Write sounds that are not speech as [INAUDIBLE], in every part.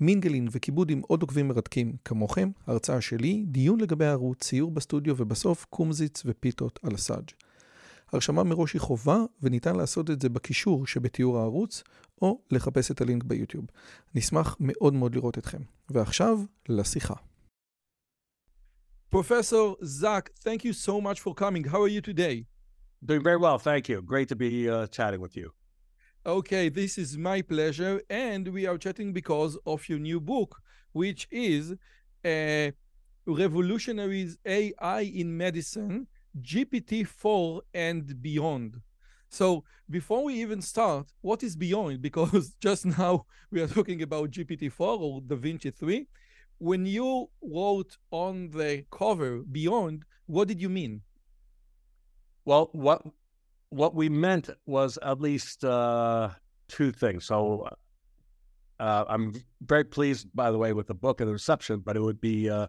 מינגלין וכיבוד עם עוד עוקבים מרתקים כמוכם, הרצאה שלי, דיון לגבי הערוץ, ציור בסטודיו ובסוף קומזיץ ופיתות על הסאג'. הרשמה מראש היא חובה וניתן לעשות את זה בקישור שבתיאור הערוץ או לחפש את הלינק ביוטיוב. נשמח מאוד מאוד לראות אתכם. ועכשיו, לשיחה. Professor Zach, thank you so much for coming. How are you today? Doing very well, thank you. Great to be uh, chatting with you. Okay, this is my pleasure. And we are chatting because of your new book, which is uh, Revolutionaries AI in Medicine, GPT-4 and Beyond. So before we even start, what is Beyond? [LAUGHS] Because just now we are talking about GPT-4 or Da Vinci 3. When you wrote on the cover Beyond, what did you mean? Well, what what we meant was at least uh, two things. So uh, I'm very pleased, by the way, with the book and the reception, but it would be uh,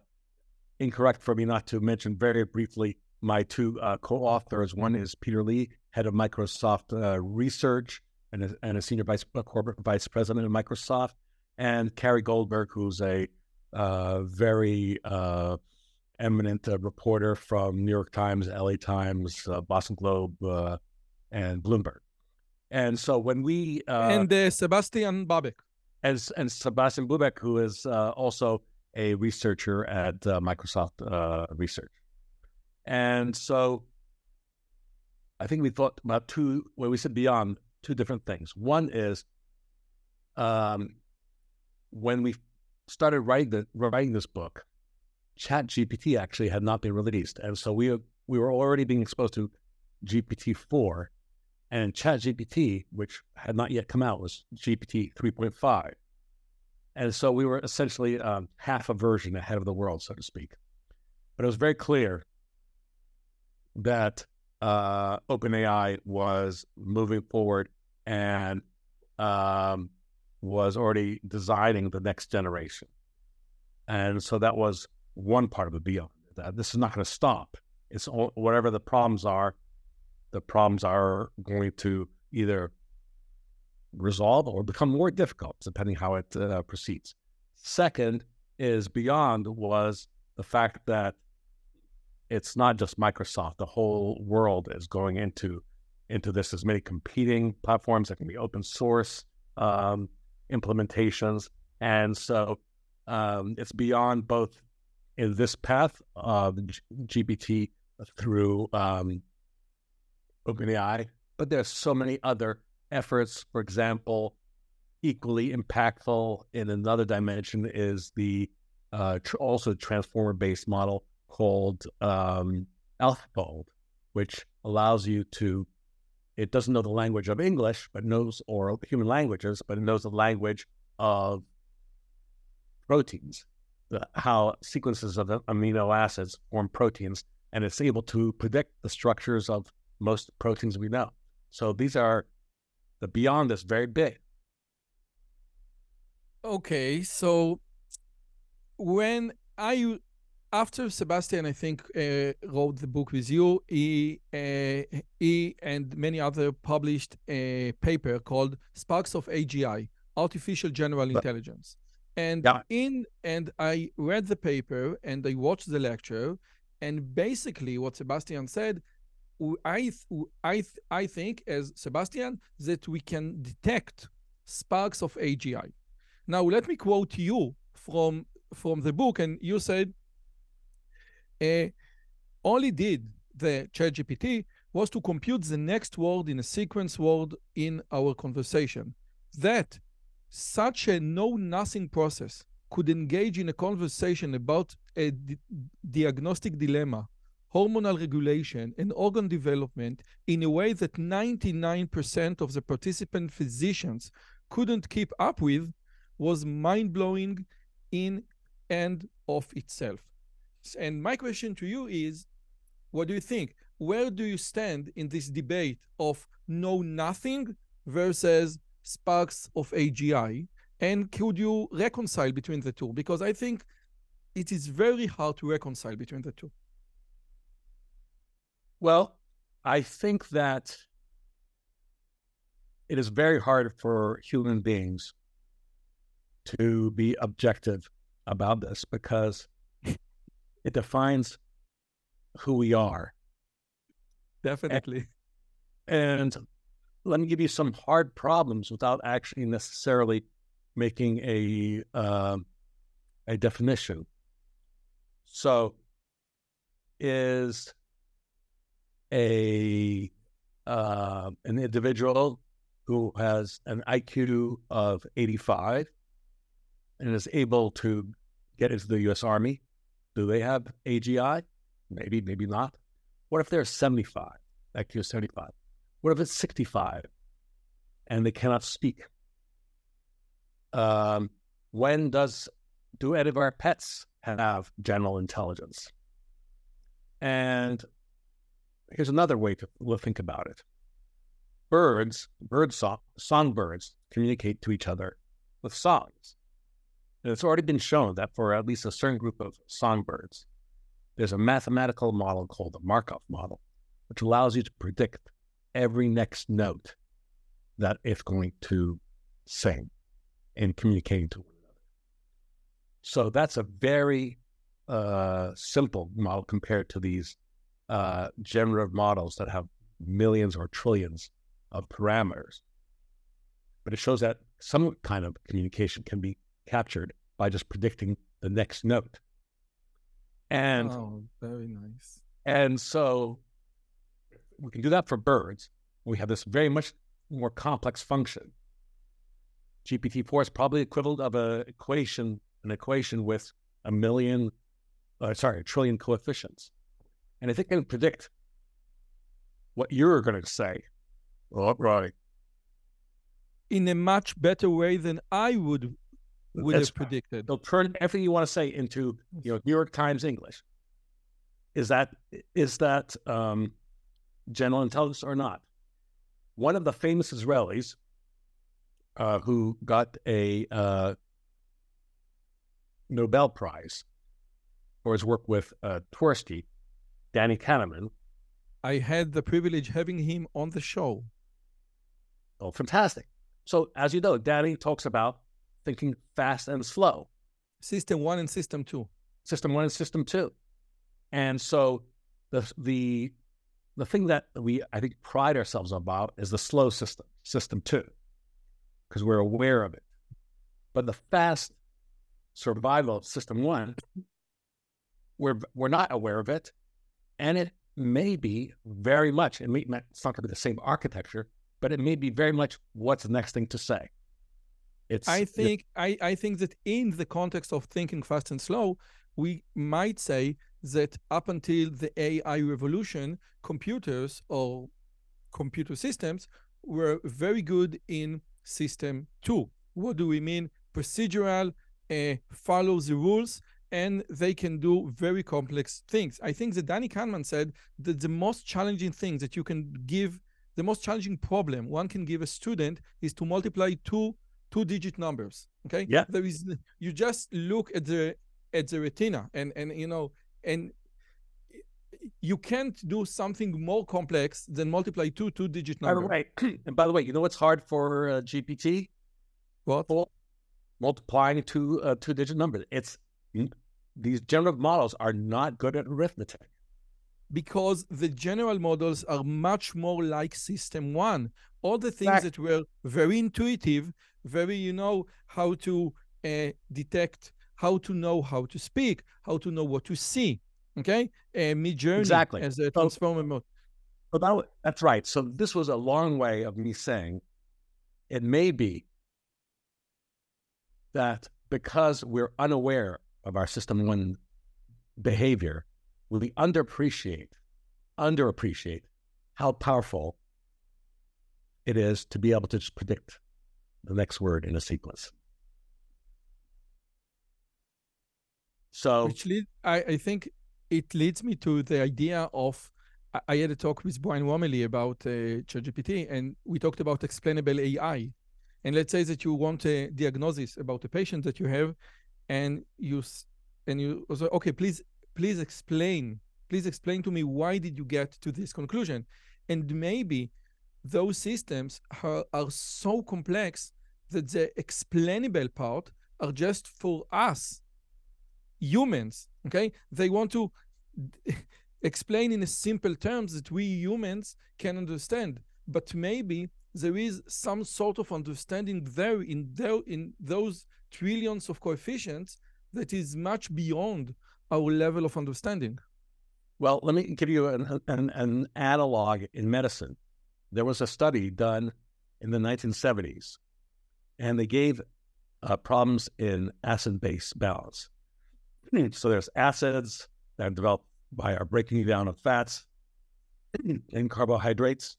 incorrect for me not to mention very briefly my two uh, co-authors. One is Peter Lee, head of Microsoft uh, Research and a, and a senior vice corporate vice president of Microsoft, and Carey Goldberg, who's a uh, very eminent reporter from New York Times, LA Times, Boston Globe, and Bloomberg. And so when we uh, and uh, Sebastian Bubeck, as and Sebastian Bubeck, who is uh, also a researcher at uh, Microsoft uh, Research, and so I think we thought about two. Well, we said beyond two different things. One is um, when we started writing the writing this book, Chat GPT actually had not been released, and so we we were already being exposed to GPT four and ChatGPT, which had not yet come out, was GPT 3.5. And so we were essentially um, half a version ahead of the world, so to speak. But it was very clear that uh, OpenAI was moving forward and um, was already designing the next generation. And so that was one part of the beyond. This is not going to stop. It's all, whatever the problems are, the problems are going to either resolve or become more difficult, depending how it uh, proceeds. Second is beyond was the fact that it's not just Microsoft; the whole world is going into into this. There's many competing platforms that can be open source um, implementations, and so um, it's beyond both in this path of GPT through um, OpenAI, but there's so many other efforts. For example, equally impactful in another dimension is the uh, tr- also transformer-based model called um, AlphaFold, which allows you to. It doesn't know the language of English, but knows or human languages, but it knows the language of proteins, the, how sequences of amino acids form proteins, and it's able to predict the structures of most proteins we know. So these are the beyond is very big. Okay, so when I after Sebastian, I think uh, wrote the book with you, he uh, he and many other published a paper called Sparks of AGI, Artificial General Intelligence. And yeah. in and I read the paper and I watched the lecture, and basically what Sebastian said I, I, I think, as Sebastian, that we can detect sparks of AGI. Now, let me quote you from, from the book, and you said, uh, only did the ChatGPT was to compute the next word in a sequence word in our conversation. That such a know-nothing process could engage in a conversation about a di diagnostic dilemma hormonal regulation, and organ development in a way that 99% of the participant physicians couldn't keep up with was mind blowing in and of itself. And my question to you is what do you think? Where do you stand in this debate of know nothing versus sparks of AGI? And could you reconcile between the two? Because I think it is very hard to reconcile between the two. Well, I think that it is very hard for human beings to be objective about this because it defines who we are. Definitely. And, and, let me give you some hard problems without actually necessarily making a uh, a definition. So, is a uh, an individual who has an IQ of 85 and is able to get into the U.S. Army. Do they have AGI? Maybe, maybe not. What if they're 75, IQ 75? What if it's 65 and they cannot speak? Um, when does do any of our pets have general intelligence? And here's another way to think about it. Birds, bird song, songbirds communicate to each other with songs. And it's already been shown that for at least a certain group of songbirds, there's a mathematical model called the Markov model, which allows you to predict every next note that it's going to sing in communicating to one another. So that's a very uh, simple model compared to these uh, generative models that have millions or trillions of parameters. But it shows that some kind of communication can be captured by just predicting the next note. And oh, very nice. And so we can do that for birds. We have this very much more complex function. GPT-4 is probably equivalent of an equation, an equation with a million, uh, sorry, a trillion coefficients. And if it can predict what you're going to say, right, in a much better way than I would would That's have predicted. They'll turn everything you want to say into you know New York Times English. Is that is that um, general intelligence or not? One of the famous Israelis uh, who got a uh, Nobel Prize for his work with uh, Tversky Danny Kahneman. I had the privilege having him on the show. Oh, fantastic. So, as you know, Danny talks about thinking fast and slow. System one and system two. System one and system two. And so the the the thing that we I think pride ourselves about is the slow system, system two, because we're aware of it. But the fast survival system one, we're we're not aware of it, and it may be very much, it may, it's not going to be the same architecture, but it may be very much what's the next thing to say. It's, I think I, I think that in the context of thinking fast and slow, we might say that up until the AI revolution, computers or computer systems were very good in system two. What do we mean? Procedural, uh, follow the rules, and they can do very complex things. I think that Danny Kahneman said that the most challenging thing that you can give, the most challenging problem one can give a student is to multiply two two digit numbers. Okay. Yeah. There is you just look at the at the retina and and you know and you can't do something more complex than multiply two two digit numbers. Right. [CLEARS THROAT] And by the way, you know what's hard for uh, GPT? What? Multiplying two uh, two digit numbers. It's these generative models are not good at arithmetic. Because the general models are much more like system one. All the things that were very intuitive, very, you know, how to uh, detect, how to know how to speak, how to know what to see. Okay. Uh, Midjourney exactly. as a transformer mode. So that, that's right. So this was a long way of me saying it may be that because we're unaware of our system one behavior, will we underappreciate, underappreciate how powerful it is to be able to just predict the next word in a sequence. So, Which lead, I, I think it leads me to the idea of I had a talk with Brian Roemmele about uh, ChatGPT, and we talked about explainable AI. And let's say that you want a diagnosis about a patient that you have, and you and you say, okay, please, please explain, please explain to me why did you get to this conclusion, and maybe those systems are, are so complex that the explainable part are just for us humans okay? They want to [LAUGHS] explain in simple terms that we humans can understand but maybe there is some sort of understanding there in there in those trillions of coefficients that is much beyond our level of understanding. Well let me give you an, an, an analog in medicine. There was a study done in the 1970s and they gave uh, problems in acid base balance. [CLEARS THROAT] So there's acids that are developed by our breaking down of fats [CLEARS THROAT] and carbohydrates.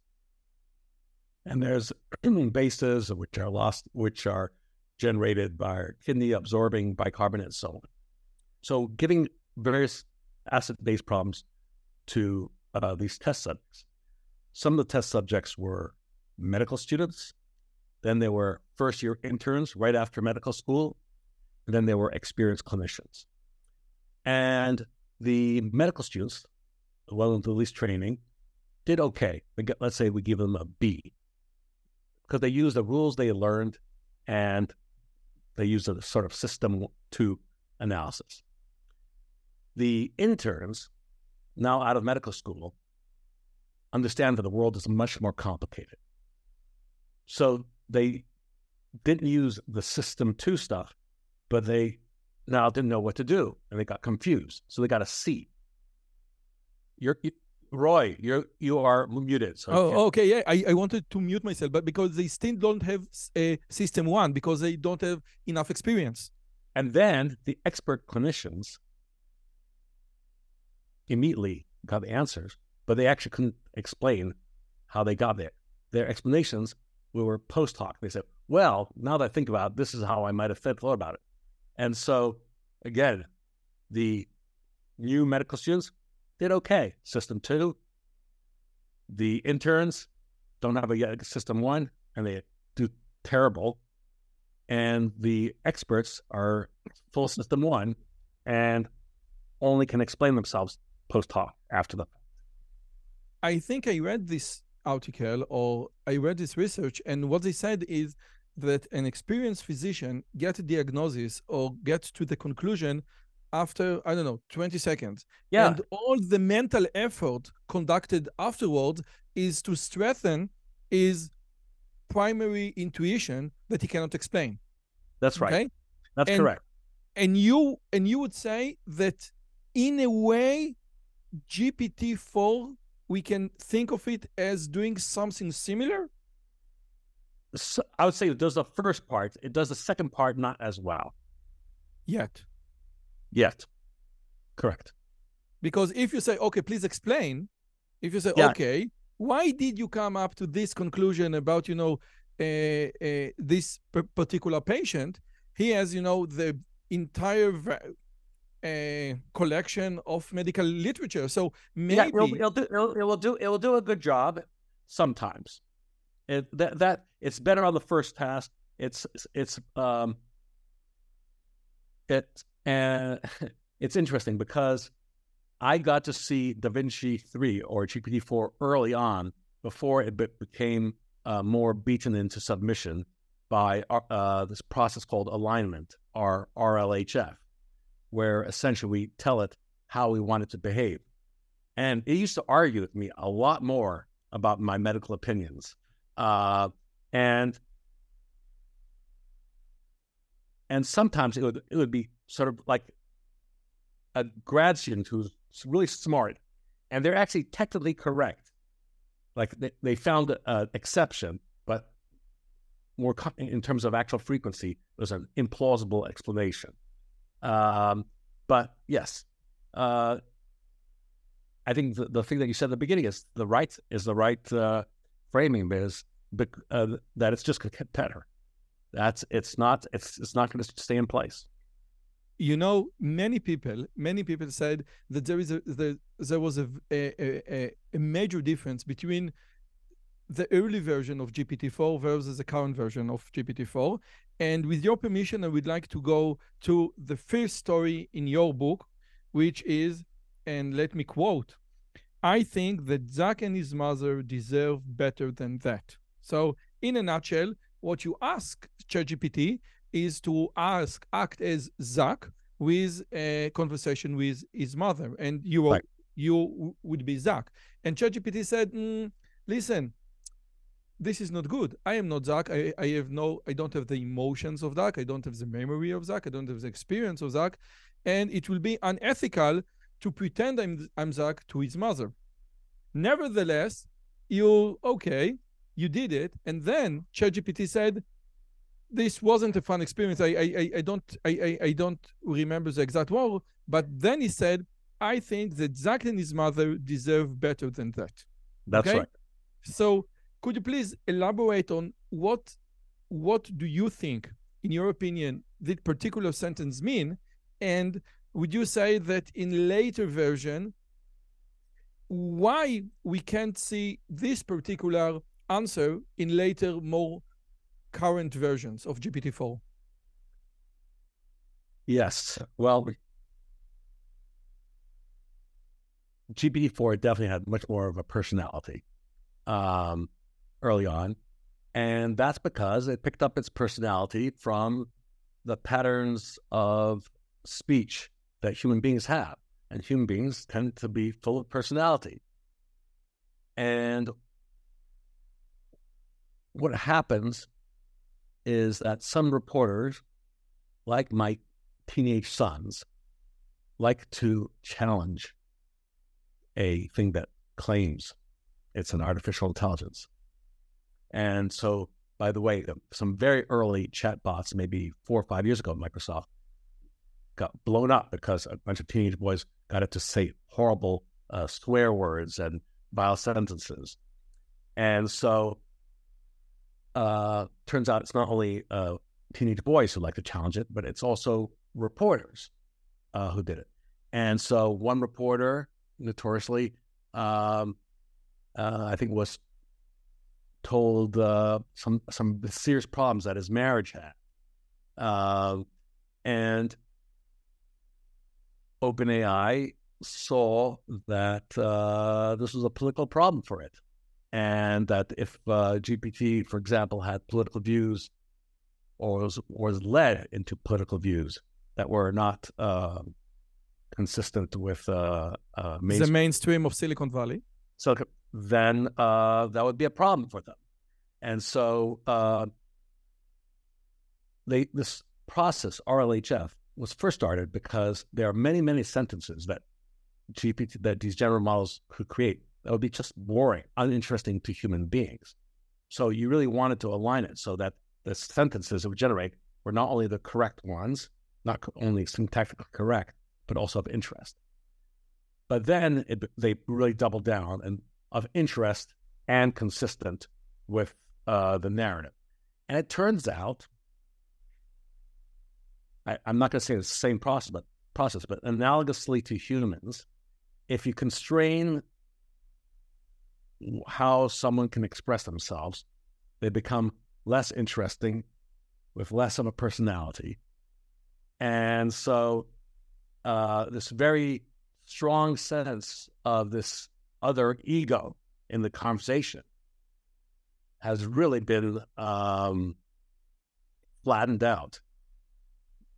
And there's [CLEARS THROAT] bases which are lost, which are generated by kidney absorbing bicarbonate and so on. So giving various acid-base problems to uh, these test subjects. Some of the test subjects were medical students. Then there were first year interns right after medical school. And then there were experienced clinicians. And the medical students, well into the least training, did okay. Let's say we give them a B because they use the rules they learned and they use a sort of system two analysis. The interns, now out of medical school, understand that the world is much more complicated. So they didn't use the system two stuff, but they now didn't know what to do and they got confused. So they got a C. You're, you, Roi, you're you are muted. So oh, okay. Yeah, I, I wanted to mute myself, but because they still don't have a eh, system one because they don't have enough experience. And then the expert clinicians immediately got the answers, but they actually couldn't explain how they got there. Their explanations were post hoc. They said, "Well, now that I think about it, this is how I might have thought about it." And so, again, the new medical students did okay. System two, the interns don't have a system one, and they do terrible. And the experts are full system one and only can explain themselves post hoc after the fact. I think I read this article or I read this research, and what they said is that an experienced physician get a diagnosis or get to the conclusion after i don't know 20 seconds yeah and all the mental effort conducted afterwards is to strengthen his primary intuition that he cannot explain that's right okay? that's and, correct and you and you would say that in a way gpt-4 we can think of it as doing something similar I would say it does the first part. It does the second part not as well. Yet. Yet. Correct. Because if you say, okay, please explain, if you say, yeah. okay, why did you come up to this conclusion about, you know, uh, uh, this particular patient? He has, you know, the entire uh, collection of medical literature. So maybe yeah, it'll, it'll, do, it'll, it will do it will do a good job sometimes. It, that that it's better on the first pass. It's it's um it and [LAUGHS] it's interesting because I got to see DaVinci three or GPT four early on before it became uh, more beaten into submission by uh, uh this process called alignment or RLHF, where essentially we tell it how we want it to behave. And it used to argue with me a lot more about my medical opinions uh, and and sometimes it would it would be sort of like a grad student who's really smart, and they're actually technically correct. Like they, they found an exception, but more in terms of actual frequency, it was an implausible explanation. Um, but yes, uh, I think the, the thing that you said at the beginning is the right is the right uh, framing is uh, that it's just going to get better. That's it's not it's it's not going to stay in place. You know, many people, many people said that there is a there, there was a, a, a, major difference between the early version of GPT-4 versus the current version of GPT-4. And with your permission, I would like to go to the first story in your book, which is, and let me quote, I think that Zak and his mother deserve better than that. So, in a nutshell, what you ask ChatGPT is to ask, act as Zak with a conversation with his mother, and you right. you would be Zak. And ChatGPT said, mm, "Listen, this is not good. I am not Zak. I, I have no, I don't have the emotions of Zak. I don't have the memory of Zak. I don't have the experience of Zak. And it will be unethical to pretend I'm, I'm Zak to his mother. Nevertheless, you, okay, you did it. And then ChatGPT said, this wasn't a fun experience. I, I, I don't, I, I, I don't remember the exact word, but then he said, I think that Zak and his mother deserve better than that. That's okay? right. So could you please elaborate on what what do you think, in your opinion, that particular sentence mean? And would you say that in later version, why we can't see this particular answer in later, more current versions of GPT-4? Yes. Well, GPT-4 definitely had much more of a personality. Um, early on. And that's because it picked up its personality from the patterns of speech that human beings have. And human beings tend to be full of personality. And what happens is that some reporters, like my teenage sons, like to challenge a thing that claims it's an artificial intelligence. And so, by the way, some very early chatbots, maybe four or five years ago, Microsoft got blown up because a bunch of teenage boys got it to say horrible uh, swear words and vile sentences. And so, uh, turns out it's not only uh, teenage boys who like to challenge it, but it's also reporters uh, who did it. And so, one reporter notoriously, um, uh, I think, was told uh, some some serious problems that his marriage had, uh, and OpenAI saw that this was a political problem for it, and that if uh, GPT, for example, had political views or was, was led into political views that were not uh, consistent with uh, mainstream. the mainstream of Silicon Valley. So then uh, that would be a problem for them. And so uh, they, this process, RLHF, was first started because there are many, many sentences that GPT, that these general models could create that would be just boring, uninteresting to human beings. So you really wanted to align it so that the sentences it would generate were not only the correct ones, not only syntactically correct, but also of interest. But then it, they really doubled down and of interest and consistent with uh, the narrative. And it turns out, I, am not going to say it's the same process, but process, but analogously to humans, if you constrain how someone can express themselves, they become less interesting with less of a personality. And so, uh, this very strong sense of this other ego in the conversation has really been um, flattened out.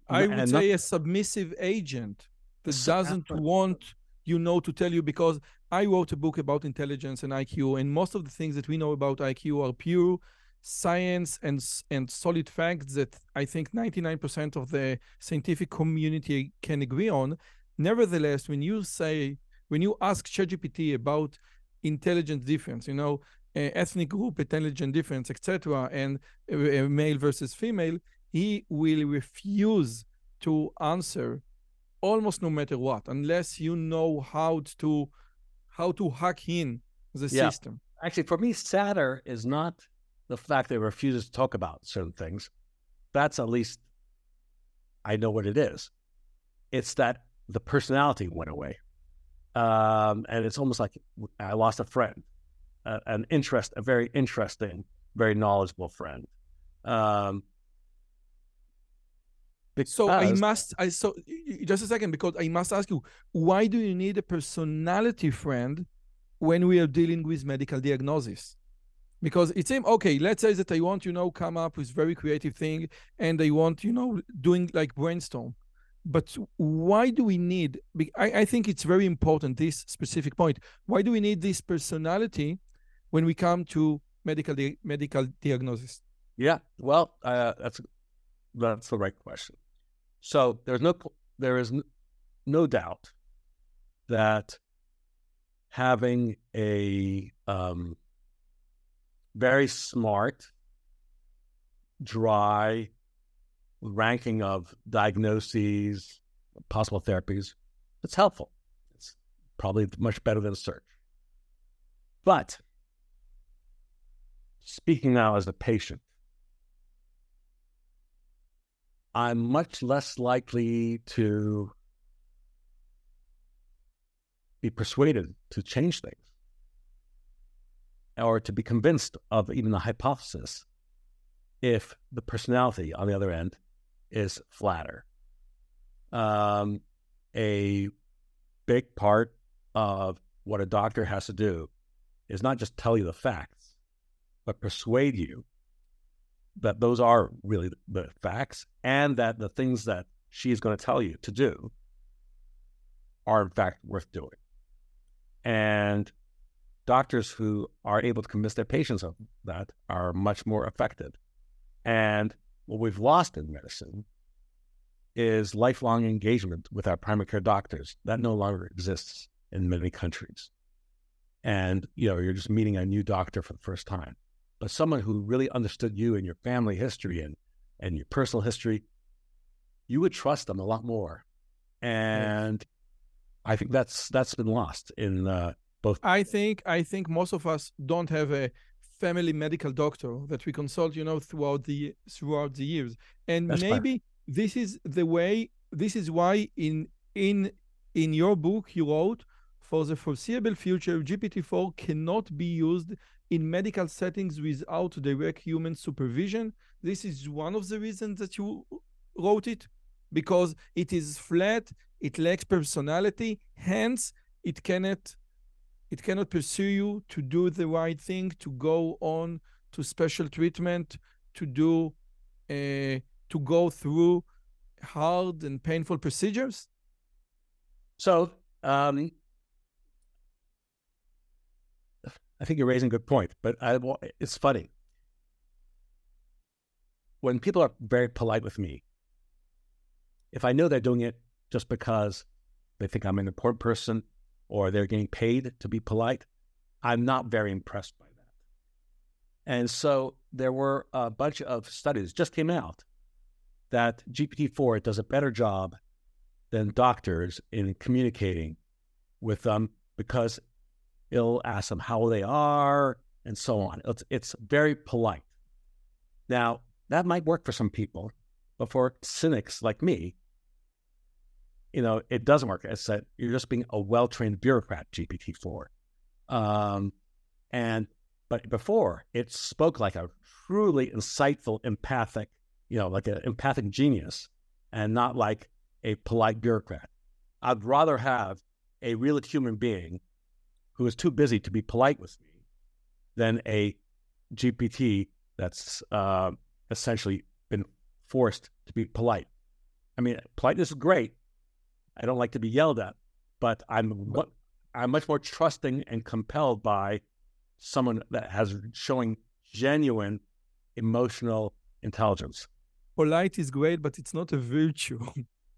I would and say not, a submissive agent that doesn't want you know to tell you because I wrote a book about intelligence and IQ, and most of the things that we know about IQ are pure science and and solid facts that I think 99% of the scientific community can agree on. Nevertheless, when you say when you ask ChatGPT about intelligence difference, you know, uh, ethnic group intelligence difference, etc., and uh, male versus female, he will refuse to answer almost no matter what, unless you know how to how to hack in the yeah. system. Actually, for me, sadder is not the fact that it refuses to talk about certain things. That's at least I know what it is. it's that the personality went away. Um, and it's almost like I lost a friend, uh, an interest, a very interesting, very knowledgeable friend. Um, so I must, I so just a second because I must ask you, why do you need a personality friend when we are dealing with medical diagnosis? Because it's same okay. Let's say that I want you know come up with very creative thing, and I want you know doing like brainstorm. But why do we need? I, I think it's very important this specific point. Why do we need this personality when we come to medical di- medical diagnosis? Yeah, well, uh, that's that's the right question. So there's no there is no doubt that having a um, very smart, dry ranking of diagnoses, possible therapies, it's helpful. It's probably much better than search. But speaking now as a patient, I'm much less likely to be persuaded to change things or to be convinced of even the hypothesis if the personality on the other end is flatter. Um, a big part of what a doctor has to do is not just tell you the facts, but persuade you that those are really the facts and that the things that she is going to tell you to do are in fact worth doing. And doctors who are able to convince their patients of that are much more effective. And what we've lost in medicine is lifelong engagement with our primary care doctors. That no longer exists in many countries. And you know, you're just meeting a new doctor for the first time but someone who really understood you and your family history and, and your personal history, you would trust them a lot more. And I think that's that's been lost in uh, both. I think I think most of us don't have a family medical doctor that we consult, you know, throughout the throughout the years. And that's maybe this is the way. This is why in in in your book you wrote for the foreseeable future, GPT-4 cannot be used in medical settings without direct human supervision. This is one of the reasons that you wrote it because it is flat, it lacks personality, hence it cannot it cannot pursue you to do the right thing, to go on to special treatment, to do uh, to go through hard and painful procedures. So um, I think you're raising a good point, but I, it's funny. When people are very polite with me, if I know they're doing it just because they think I'm an important person or they're getting paid to be polite, I'm not very impressed by that. And so there were a bunch of studies just came out that GPT-4 does a better job than doctors in communicating with them because It'll ask them how they are and so on. It's, it's very polite. Now, that might work for some people, but for cynics like me, you know, it doesn't work. It's that you're just being a well trained bureaucrat, GPT 4. Um, and, but before, it spoke like a truly insightful, empathic, you know, like an empathic genius and not like a polite bureaucrat. I'd rather have a real human being who is too busy to be polite with me than a GPT that's uh, essentially been forced to be polite. I mean, politeness is great. I don't like to be yelled at, but I'm I'm much more trusting and compelled by someone that has showing genuine emotional intelligence. Polite is great, but it's not a virtue.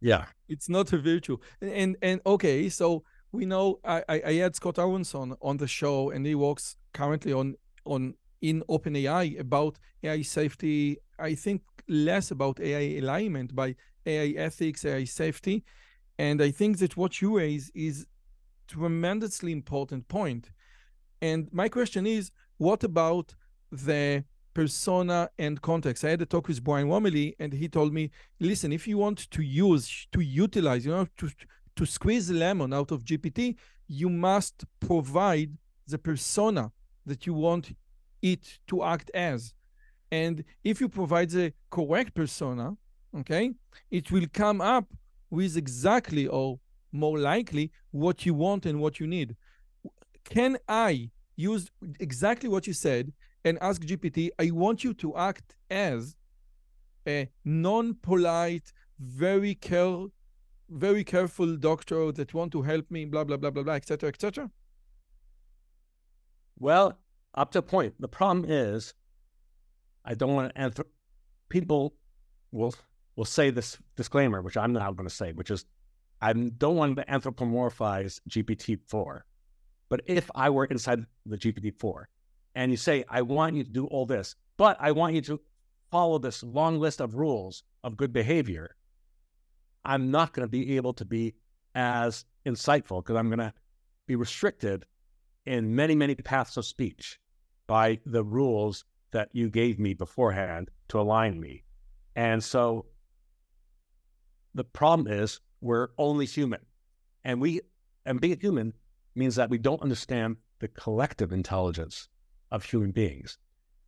Yeah, [LAUGHS] it's not a virtue. And and okay, so we know I, I had Scott Aaronson on the show, and he works currently on on in OpenAI about AI safety. I think less about AI alignment by AI ethics, AI safety, and I think that what you raise is tremendously important point. And my question is, what about the persona and context. I had a talk with Brian Roemmele, and he told me, listen, if you want to use, to utilize, you know, to to squeeze lemon out of GPT, you must provide the persona that you want it to act as. And if you provide the correct persona, okay, it will come up with exactly or more likely what you want and what you need. Can I use exactly what you said and ask GPT, I want you to act as a non-polite, very care, very careful doctor that want to help me, blah blah blah blah blah, etc. etc. Well, up to a point. The problem is, I don't want to answer. People will will say this disclaimer, which I'm not going to say, which is, I don't want to anthropomorphize GPT-4. But if I were inside the GPT-4 and you say, I want you to do all this, but I want you to follow this long list of rules of good behavior, I'm not going to be able to be as insightful because I'm going to be restricted in many, many paths of speech by the rules that you gave me beforehand to align me. And so the problem is we're only human. And we and being human means that we don't understand the collective intelligence of human beings.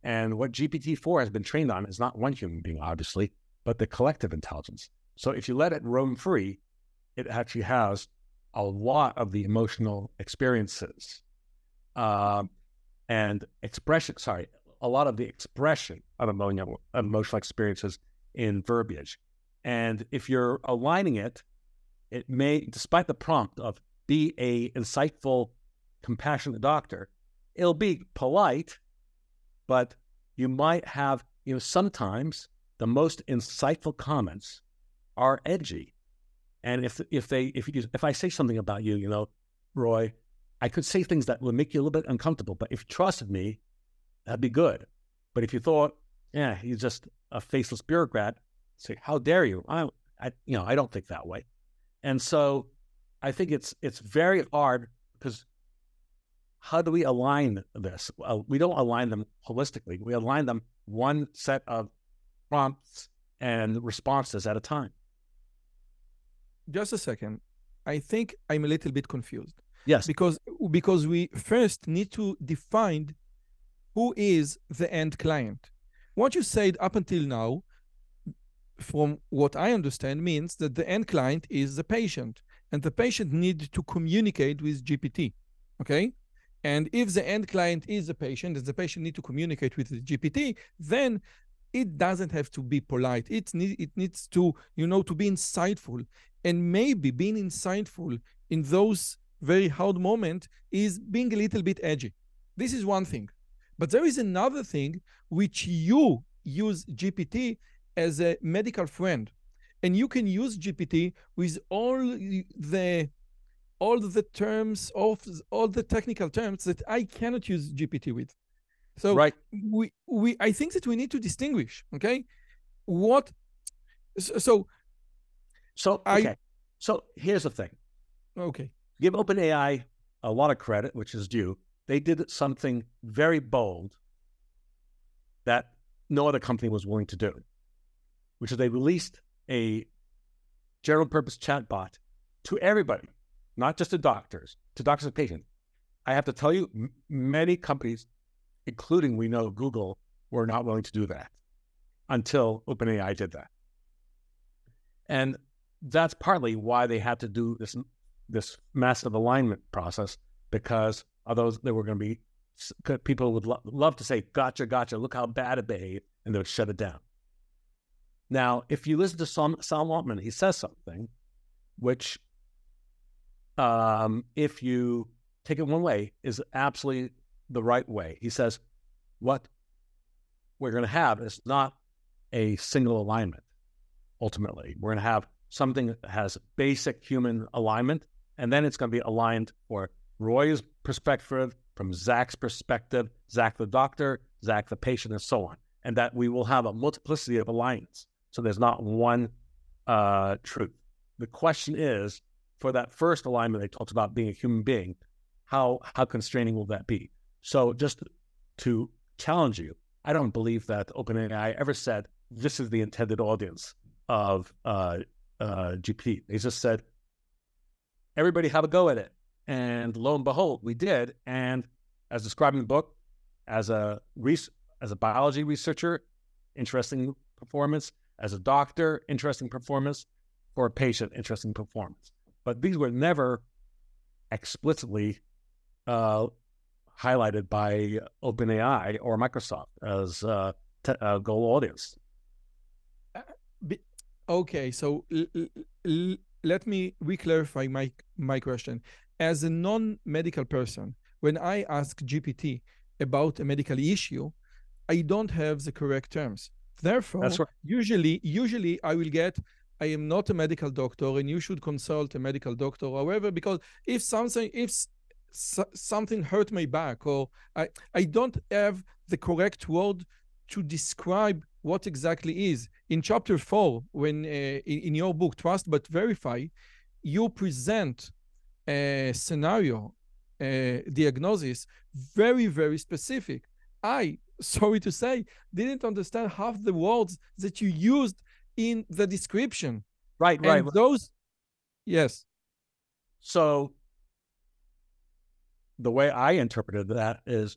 And what GPT-4 has been trained on is not one human being, obviously, but the collective intelligence. So if you let it roam free, it actually has a lot of the emotional experiences uh, and expression. Sorry, a lot of the expression of emotional emotional experiences in verbiage. And if you're aligning it, it may, despite the prompt of be a insightful, compassionate doctor, it'll be polite, but you might have, you know, sometimes the most insightful comments are edgy. And if if they if you if I say something about you, you know, Roi, I could say things that would make you a little bit uncomfortable. But if you trusted me, that'd be good. But if you thought, yeah, he's just a faceless bureaucrat, say, how dare you? I, I you know, I don't think that way. And so I think it's it's very hard because how do we align this? Uh, we don't align them holistically. We align them one set of prompts and responses at a time. Just a second. I think I'm a little bit confused. Yes. Because because we first need to define who is the end client. What you said up until now, from what I understand, means that the end client is the patient, and the patient needs to communicate with GPT. Okay. And if the end client is the patient, and the patient need to communicate with the GPT, then it doesn't have to be polite. It, need, it needs to, you know, to be insightful. And maybe being insightful in those very hard moment is being a little bit edgy. This is one thing. But there is another thing which you use GPT as a medical friend. And you can use GPT with all the all the terms of all the technical terms that I cannot use GPT with. So right. we we I think that we need to distinguish, okay? What so so okay. I, so here's the thing. Okay give OpenAI a lot of credit, which is due. They did something very bold that no other company was willing to do, which is they released a general purpose chatbot to everybody, not just to doctors, to doctors and patients. I have to tell you, many companies, including we know Google, were not willing to do that until OpenAI did that. And that's partly why they had to do this this massive alignment process because although there were going to be people would lo- love to say, gotcha, gotcha, look how bad it behaved, and they would shut it down. Now, if you listen to Sam, Sam Altman, he says something which, um, if you take it one way, is absolutely the right way. He says, what we're going to have is not a single alignment, ultimately. We're going to have something that has basic human alignment and then it's going to be aligned for Roi's perspective, from Zak's perspective, Zak the doctor, Zak the patient, and so on. And that we will have a multiplicity of alignments. So there's not one uh, truth. The question is for that first alignment they talked about being a human being, how how constraining will that be? So just to challenge you, I don't believe that OpenAI ever said this is the intended audience of uh, uh, GPT. They just said everybody have a go at it, and lo and behold, we did. And as described in the book, as a res- as a biology researcher, interesting performance. As a doctor, interesting performance. For a patient, interesting performance. But these were never explicitly uh, highlighted by OpenAI or Microsoft as uh, t- goal audience. Okay, so l- l- let me re-clarify my my question. As a non-medical person, when I ask GPT about a medical issue, I don't have the correct terms. Therefore, right. usually, usually I will get, I am not a medical doctor, and you should consult a medical doctor. However, because if something, if something hurt my back, or I, I don't have the correct word to describe what exactly is. In chapter four, when uh, in, in your book, Trust But Verify, you present a scenario, a diagnosis, very, very specific. I, [LAUGHS] sorry to say, didn't understand half the words that you used in the description. Right, and right. Those, yes. So the way I interpreted that is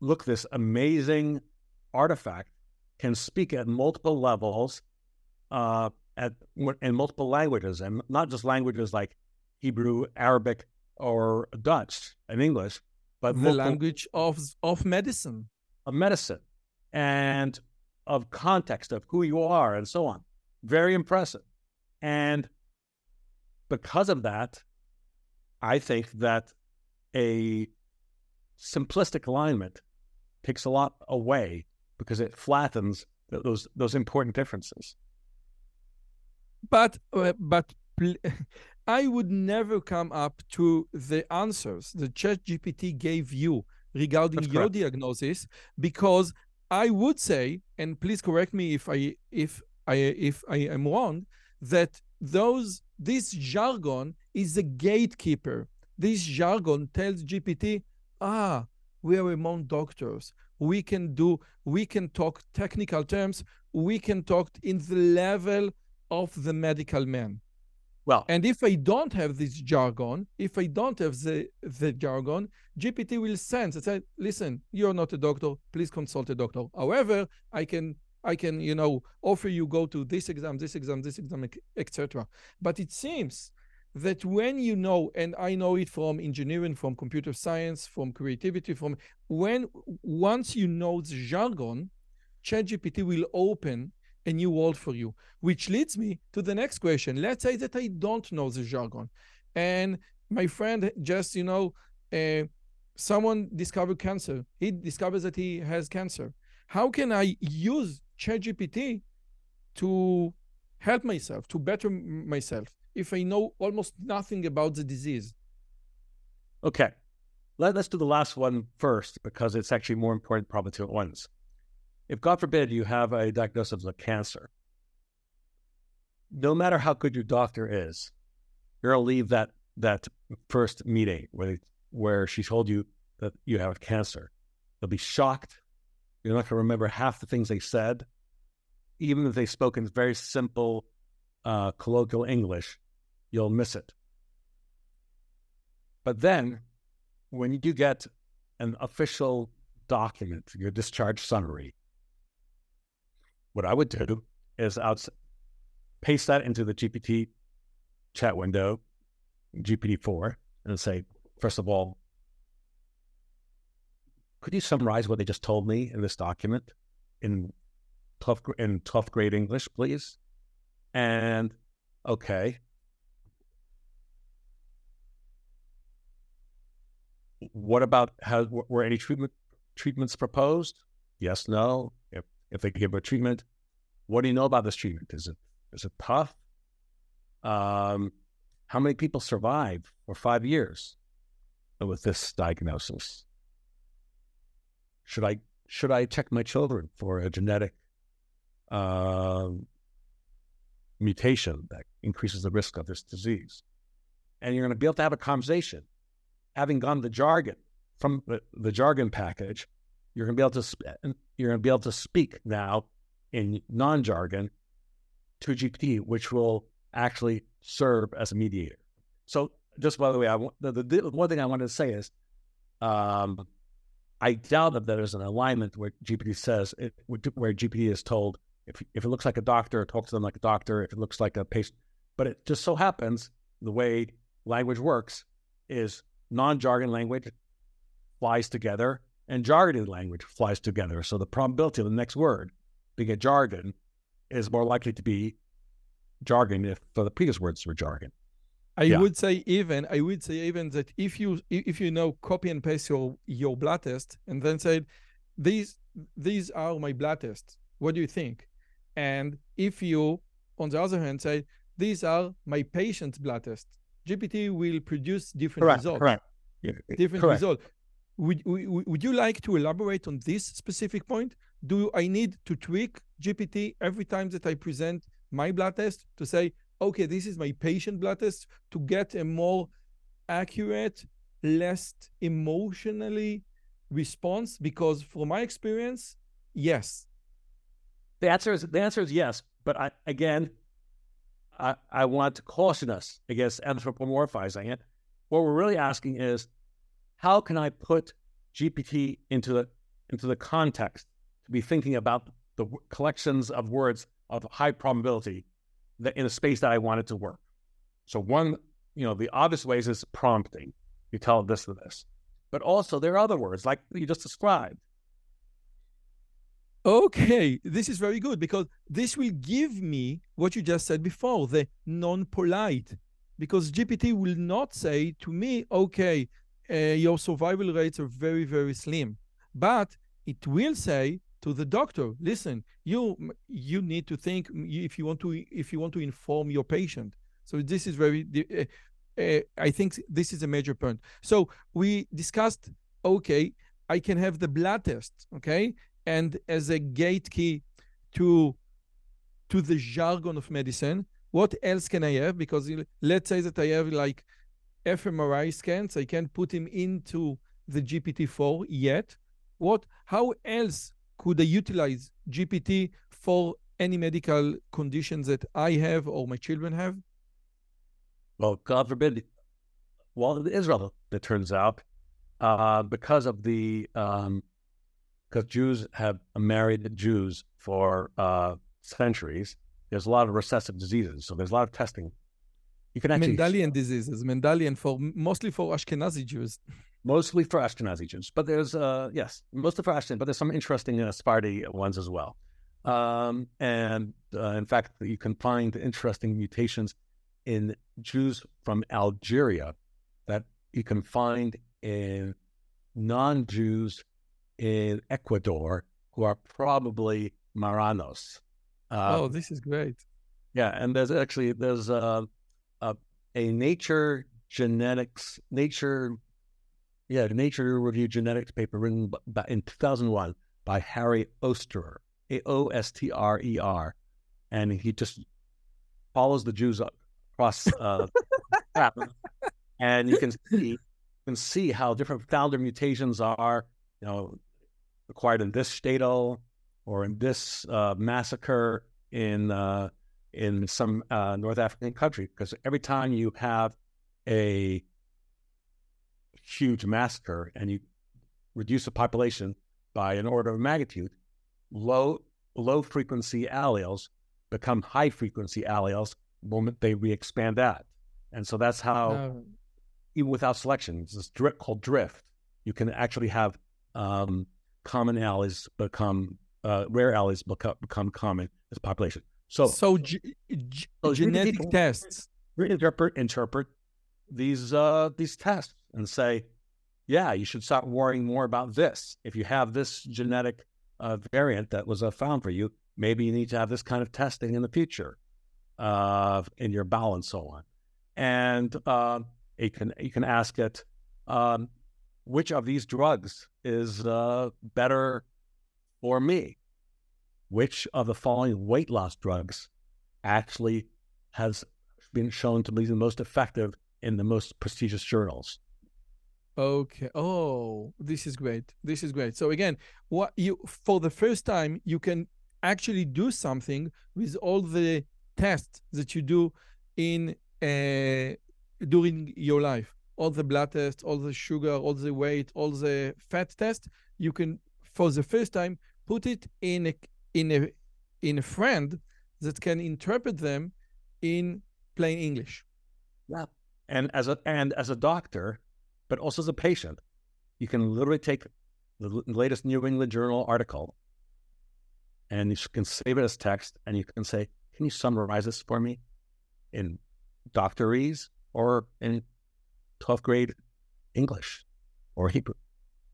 look, this amazing artifact can speak at multiple levels, uh, at in multiple languages, and not just languages like Hebrew, Arabic, or Dutch and English, but the language of of medicine, of medicine, and of context of who you are, and so on. Very impressive, and because of that, I think that a simplistic alignment takes a lot away because it flattens those those important differences. But uh, but [LAUGHS] I would never come up to the answers the ChatGPT gave you regarding your diagnosis because I would say, and please correct me if I if I if I am wrong, that those this jargon is a gatekeeper this jargon tells GPT, ah, we are among doctors. We can do, we can talk technical terms. We can talk in the level of the medical man. Well, and if I don't have this jargon, if I don't have the, the jargon, GPT will sense and say, listen, you're not a doctor, please consult a doctor. However, I can I can, you know, offer you go to this exam, this exam, this exam, etc. But it seems that when you know, and I know it from engineering, from computer science, from creativity, from when once you know the jargon, ChatGPT will open a new world for you, which leads me to the next question. Let's say that I don't know the jargon, and my friend just, you know, uh, someone discovered cancer. He discovers that he has cancer. How can I use ChatGPT to help myself, to better myself? If I know almost nothing about the disease? Okay. Let, us do the last one first because it's actually more important, probably at once. If, God forbid, you have a diagnosis of cancer, no matter how good your doctor is, you're to leave that, that first meeting where, where she told you that you have cancer. They'll be shocked. You're not to remember half the things they said, even if they spoke in very simple uh, colloquial English you'll miss it. But then, when you do get an official document, your discharge summary, what I would do is I'd paste that into the GPT chat window, GPT-4, and say, first of all, could you summarize what they just told me in this document in 12th, in 12th grade English, please? And okay, what about were any treatment treatments proposed? Yes, no. If if they give a treatment, what do you know about this treatment? Is it is it tough? Um, how many people survive for five years with this diagnosis? Should I should I check my children for a genetic uh, mutation that increases the risk of this disease? And you're going to be able to have a conversation having gone the jargon from the, the jargon package you're going to be able to you're going to be able to speak now in non-jargon to GPT, which will actually serve as a mediator. So, just by the way, I the, the, the one thing I wanted to say is, um, I doubt that there's an alignment where GPT says it, where GPT is told if if it looks like a doctor, talk to them like a doctor. If it looks like a patient, but it just so happens the way language works is non-jargon language flies together and jargon language flies together. So the probability of the next word being a jargon is more likely to be jargon if the previous words were jargon. I yeah. would say even I would say even that if you if you know copy and paste your your blood test and then say these these are my blood tests. What do you think? And if you on the other hand say these are my patient's blood tests, GPT will produce different correct, results. Correct. Yeah, different correct. result. Would, would, would you like to elaborate on this specific point? Do I need to tweak GPT every time that I present my blood test to say, okay, this is my patient blood test to get a more accurate, less emotionally response? Because from my experience, yes. The answer is the answer is yes. But I again, I, I want to caution us against anthropomorphizing it. What we're really asking is, how can I put GPT into the into the context to be thinking about the collections of words of high probability that in a space that I want it to work. So one, you know, the obvious ways is prompting. You tell it this or this. But also there are other words like you just described. Okay, this is very good because this will give me what you just said before, the non-polite. Because GPT will not say to me, okay, uh, your survival rates are very, very slim. But it will say, to the doctor listen you you need to think if you want to if you want to inform your patient so this is very uh, uh, i think this is a major point so we discussed okay i can have the blood test okay and as a gate key to to the jargon of medicine what else can i have because let's say that i have like fMRI scans i can't put him into the gpt-4 yet what how else could I utilize GPT for any medical conditions that I have or my children have? Well, God forbid. Well, it is relevant, it turns out, uh, because of the um, because Jews have married Jews for uh, centuries. There's a lot of recessive diseases, so there's a lot of testing. You can actually Mendelian diseases, Mendelian for mostly for Ashkenazi Jews. mostly for Ashkenazi Jews. But there's, uh, yes, mostly for Ashkenazi, but there's some interesting uh, Sephardi ones as well. Um, and uh, in fact, you can find interesting mutations in Jews from Algeria that you can find in non Jews in Ecuador who are probably Marranos. Uh, oh, this is great. Yeah. And there's actually, there's a, a, a nature genetics, nature yeah, Nature Review Genetics paper written in 2001 by Harry Ostrer, A O S T R E R, and he just follows the Jews across uh, [LAUGHS] and you can see you can see how different founder mutations are, you know, acquired in this shtetl or in this uh, massacre in uh, in some uh, North African country. Because every time you have a huge massacre and you reduce the population by an order of magnitude, low low frequency alleles become high frequency alleles the moment they re-expand that. And so that's how, even without selection, this drift called drift, you can actually have um, common alleles become uh, rare alleles become, become common as population. So, so, so genetic tests reinterpret interpret these uh, these tests and say, yeah, you should start worrying more about this. If you have this genetic uh, variant that was uh, found for you, maybe you need to have this kind of testing in the future uh, in your bowel and so on. And uh, you can you can ask it um, which of these drugs is uh, better for me. Which of the following weight loss drugs actually has been shown to be the most effective in the most prestigious journals? Okay. Oh, this is great. This is great. So again, what you for the first time you can actually do something with all the tests that you do in uh, during your life. All the blood tests, all the sugar, all the weight, all the fat test. You can, for the first time, put it in a in a in a friend that can interpret them in plain English. Yeah. And as a and as a doctor, but also as a patient, you can literally take the latest New England Journal article and you can save it as text and you can say, Can you summarize this for me in doctorese or in 12th grade English or Hebrew?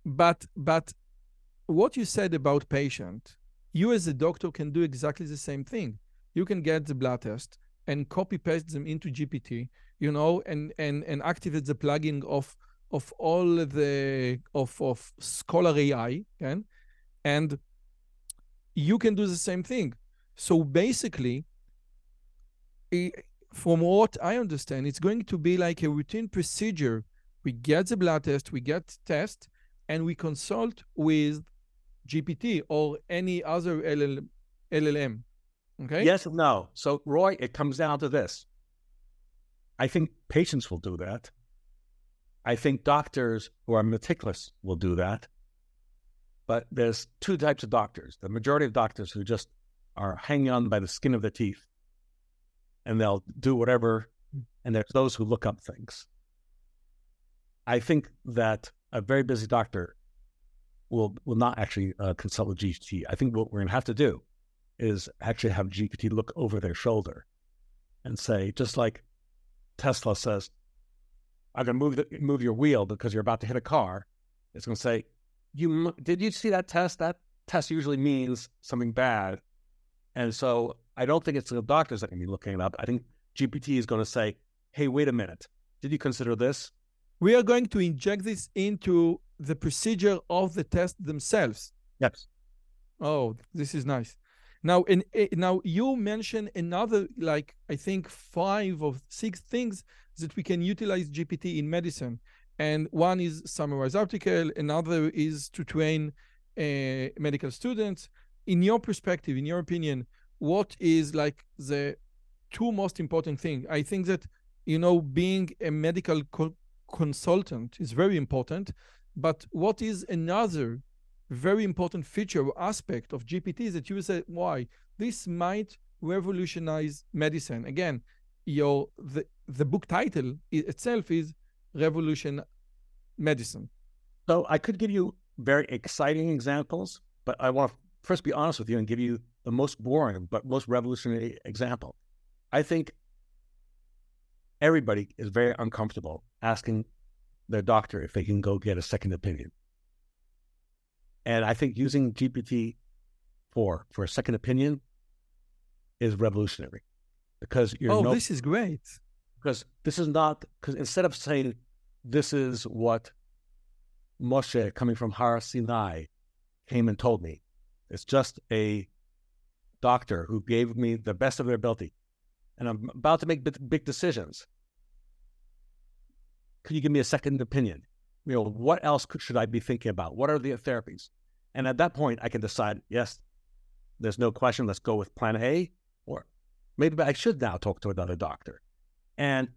But but what you said about patient, you as a doctor can do exactly the same thing. You can get the blood test and copy paste them into GPT, you know, and and and activate the plugin of of all the of of Scholar AI, and and you can do the same thing. So basically, from what I understand, it's going to be like a routine procedure. We get the blood test, we get test, and we consult with GPT or any other LL, LLM. Okay. Yes and no. So, Roi, it comes down to this. I think patients will do that. I think doctors who are meticulous will do that. But there's two types of doctors. The majority of doctors who just are hanging on by the skin of their teeth and they'll do whatever. And there's those who look up things. I think that a very busy doctor will will not actually uh, consult with GPT. I think what we're going to have to do is actually have GPT look over their shoulder and say, just like Tesla says, I'm going to move the, move your wheel because you're about to hit a car. It's going to say, "You did you see that test? That test usually means something bad." And so I don't think it's the doctors that can be looking it up. I think GPT is going to say, "Hey, wait a minute. Did you consider this?" We are going to inject this into the procedure of the test themselves. Yes. Oh, this is nice. Now, in, in, now you mentioned another, like I think five or six things that we can utilize GPT in medicine, and one is summarize article, another is to train uh, medical students. In your perspective, in your opinion, what is like the two most important thing? I think that you know being a medical co- consultant is very important, but what is another very important feature or aspect of GPT that you say, why this might revolutionize medicine. Again, your the, the book title itself is Revolution Medicine. So I could give you very exciting examples, but I want to first be honest with you and give you the most boring but most revolutionary example. I think everybody is very uncomfortable asking their doctor if they can go get a second opinion. And I think using GPT for for a second opinion is revolutionary because you're oh, no, this is great. Because this is not because instead of saying this is what Moshe coming from Har Sinai came and told me, it's just a doctor who gave me the best of their ability, and I'm about to make big decisions. Could you give me a second opinion? You know, what else could, should I be thinking about? What are the therapies? And at that point, I can decide, yes, there's no question. Let's go with plan A, or maybe I should now talk to another doctor. And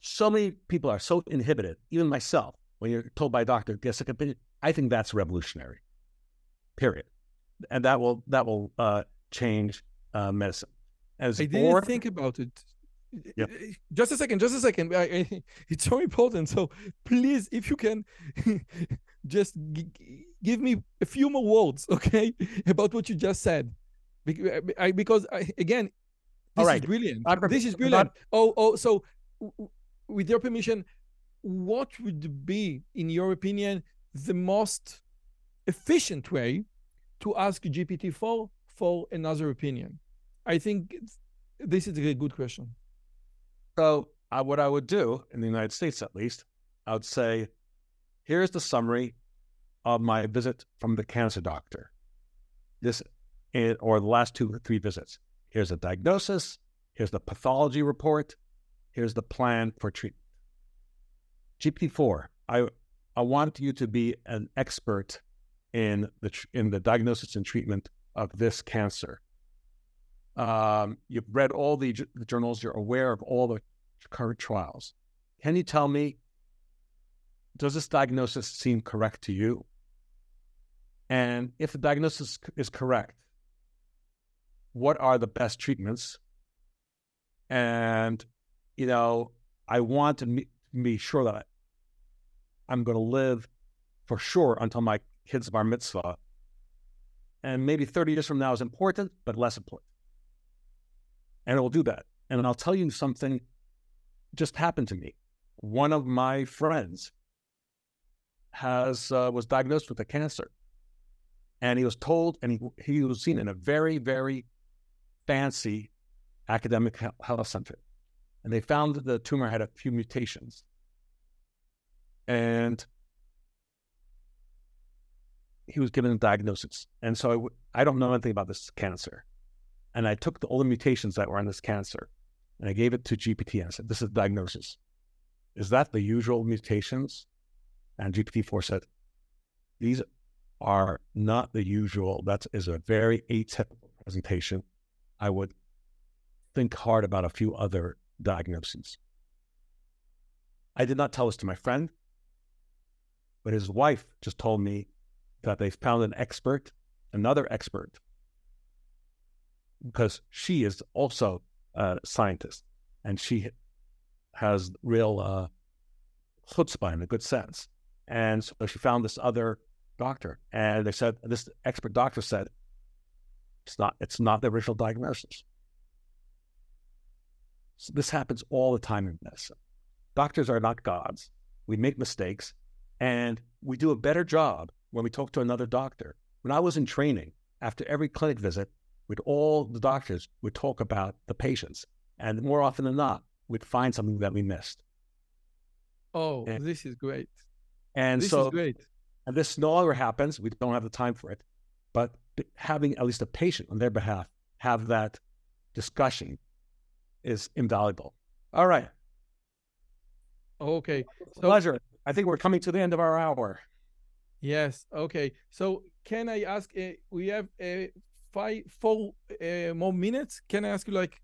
so many people are so inhibited, even myself, when you're told by a doctor, get a second opinion. I think that's revolutionary. Period. And that will that will uh, change uh, medicine. As I didn't think about it. Yep. Just a second, just a second. I, I, [LAUGHS] it's so important. So please, if you can, [LAUGHS] just g- give me a few more words, [LAUGHS] okay, about what you just said, because, I, because I, again, this All right. is brilliant. This is brilliant. Oh, oh. So, with your permission, what would be, in your opinion, the most efficient way to ask GPT for another opinion? I think this is a good question. So, uh, what I would do in the United States, at least, I would say, here's the summary of my visit from the cancer doctor. This, or the last two or three visits. Here's a diagnosis. Here's the pathology report. Here's the plan for treatment. GPT-4, I, I want you to be an expert in the in the diagnosis and treatment of this cancer. Um, you've read all the, the journals. You're aware of all the current trials. Can you tell me? Does this diagnosis seem correct to you? And if the diagnosis is correct, what are the best treatments? And you know, I want to be sure that I'm going to live for sure until my kids' bar mitzvah. And maybe 30 years from now is important, but less important. And it will do that. And I'll tell you something just happened to me. One of my friends has uh, was diagnosed with a cancer, and he was told, and he, he was seen in a very, very fancy academic health center, and they found that the tumor had a few mutations, and he was given a diagnosis. And so I, I don't know anything about this cancer. And I took the, all the mutations that were on this cancer and I gave it to GPT and I said, This is the diagnosis. Is that the usual mutations? And GPT-4 said, These are not the usual. That is a very atypical presentation. I would think hard about a few other diagnoses. I did not tell this to my friend. But his wife just told me that they found an expert, another expert, because she is also a scientist and she has real uh, chutzpah in a good sense. And so she found this other doctor, and they said this expert doctor said it's not it's not the original diagnosis. So this happens all the time in medicine. Doctors are not gods. We make mistakes, and we do a better job when we talk to another doctor. When I was in training, after every clinic visit, with all the doctors would talk about the patients. And more often than not, we'd find something that we missed. Oh, and, this is great. And this so, is great. And this no longer happens. We don't have the time for it. But having at least a patient on their behalf have that discussion is invaluable. All right. Okay. So, Pleasure. I think we're coming to the end of our hour. Yes. Okay. So can I ask? Uh, we have uh, five, four uh, more minutes. Can I ask you like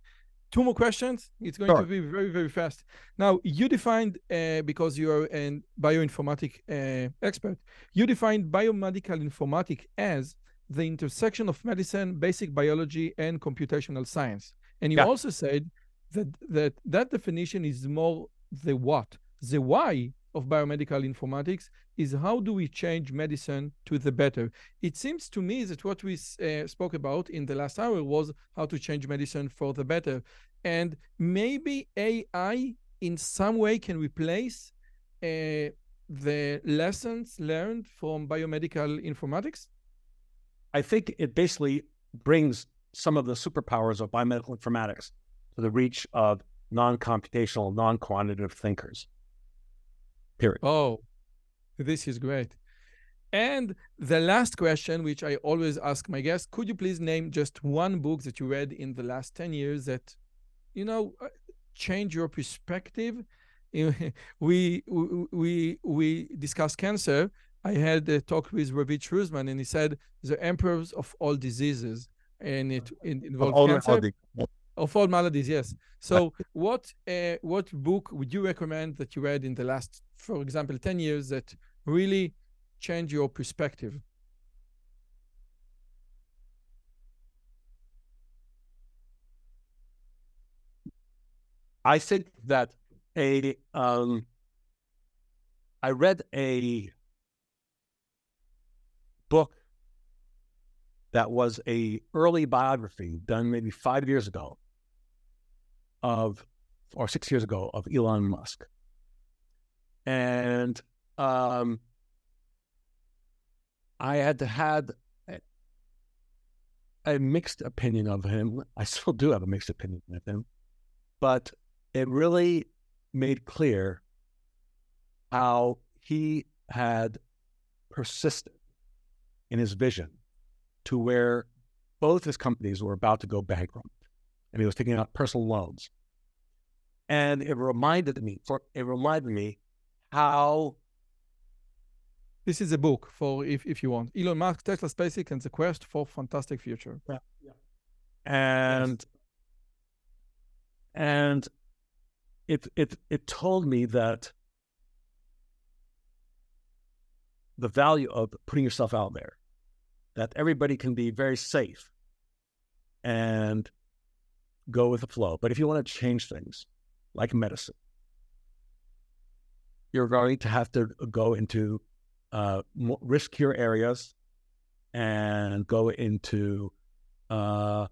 two more questions? It's going sure. to be very, very fast. Now you defined uh, because you are a bioinformatic uh, expert. You defined biomedical informatics as the intersection of medicine, basic biology, and computational science. And you yeah. also said that that that definition is more the what. The why of biomedical informatics is how do we change medicine to the better? It seems to me that what we uh, spoke about in the last hour was how to change medicine for the better. And maybe AI in some way can replace uh, the lessons learned from biomedical informatics? I think it basically brings some of the superpowers of biomedical informatics to the reach of non computational, non quantitative thinkers. Period. Oh, this is great. And the last question, which I always ask my guests, could you please name just one book that you read in the last 10 years that, you know, uh, change your perspective? [LAUGHS] we, we, we discussed cancer. I had a talk with Ravi Truzman, and he said the emperors of all diseases, and it, it involves cancer of all maladies. Yes. [LAUGHS] So, what uh, what book would you recommend that you read in the last, for example, ten years that really change your perspective? I think that a um, I read a book that was a early biography done maybe five years ago of, or six years ago, of Elon Musk. And um, I had had a, a mixed opinion of him. I still do have a mixed opinion of him, but it really made clear how he had persisted in his vision to where both his companies were about to go bankrupt and he was taking out personal loans. And it reminded me, for it reminded me how This is a book for if, if you want. Elon Musk, Tesla, SpaceX, and the quest for fantastic future. Yeah. yeah. And yes. and it it it told me that the value of putting yourself out there, that everybody can be very safe and go with the flow. But if you want to change things, like medicine, you're going to have to go into uh, riskier areas and go into uh,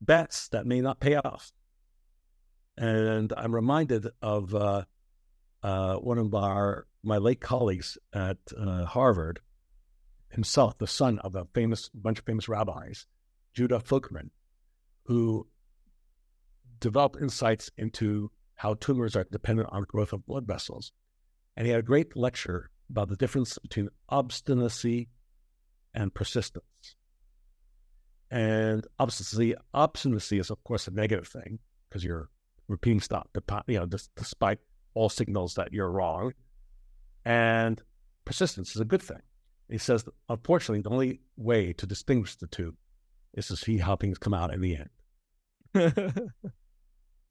bets that may not pay off. And I'm reminded of uh, uh, one of our my late colleagues at uh, Harvard, himself, the son of a famous bunch of famous rabbis, Judah Folkman, who developed insights into how tumors are dependent on growth of blood vessels. And he had a great lecture about the difference between obstinacy and persistence. And obstinacy, obstinacy is of course a negative thing because you're repeating stuff, you know, despite all signals that you're wrong. And persistence is a good thing. He says, that, unfortunately, the only way to distinguish the two is to see how things come out in the end. [LAUGHS]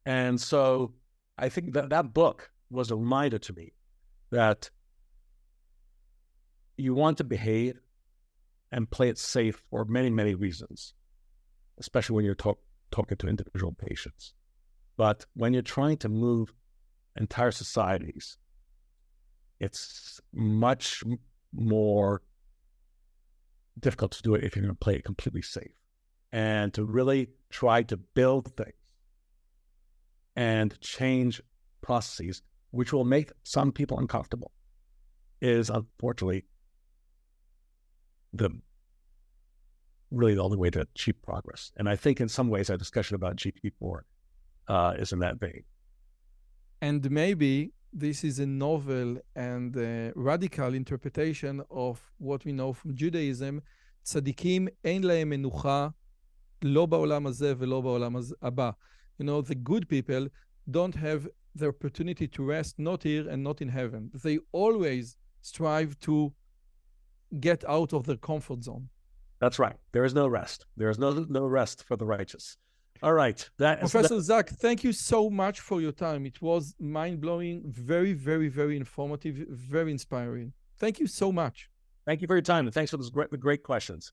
and so I think that that book was a reminder to me that you want to behave and play it safe for many, many reasons, especially when you're talk, talking to individual patients. But when you're trying to move entire societies, it's much more difficult to do it if you're going to play it completely safe and to really try to build things and change processes, which will make some people uncomfortable, is unfortunately the really the only way to achieve progress. And I think in some ways our discussion about GPT-4 uh, is in that vein. And maybe this is a novel and uh, radical interpretation of what we know from Judaism. צדיקים אין להם מנוחה לא בעולם הזה ולא בעולם הבא. You know, the good people don't have the opportunity to rest not here and not in heaven. They always strive to get out of their comfort zone. That's right. There is no rest. There is no no rest for the righteous. All right. That Professor that... Zak, thank you so much for your time. It was mind blowing, very, very, very informative, very inspiring. Thank you so much. Thank you for your time and thanks for those great, great questions.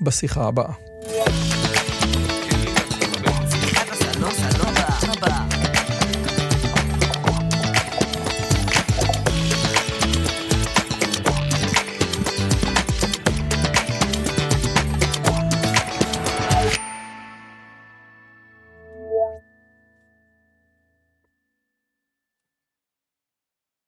بس يخاع بقى.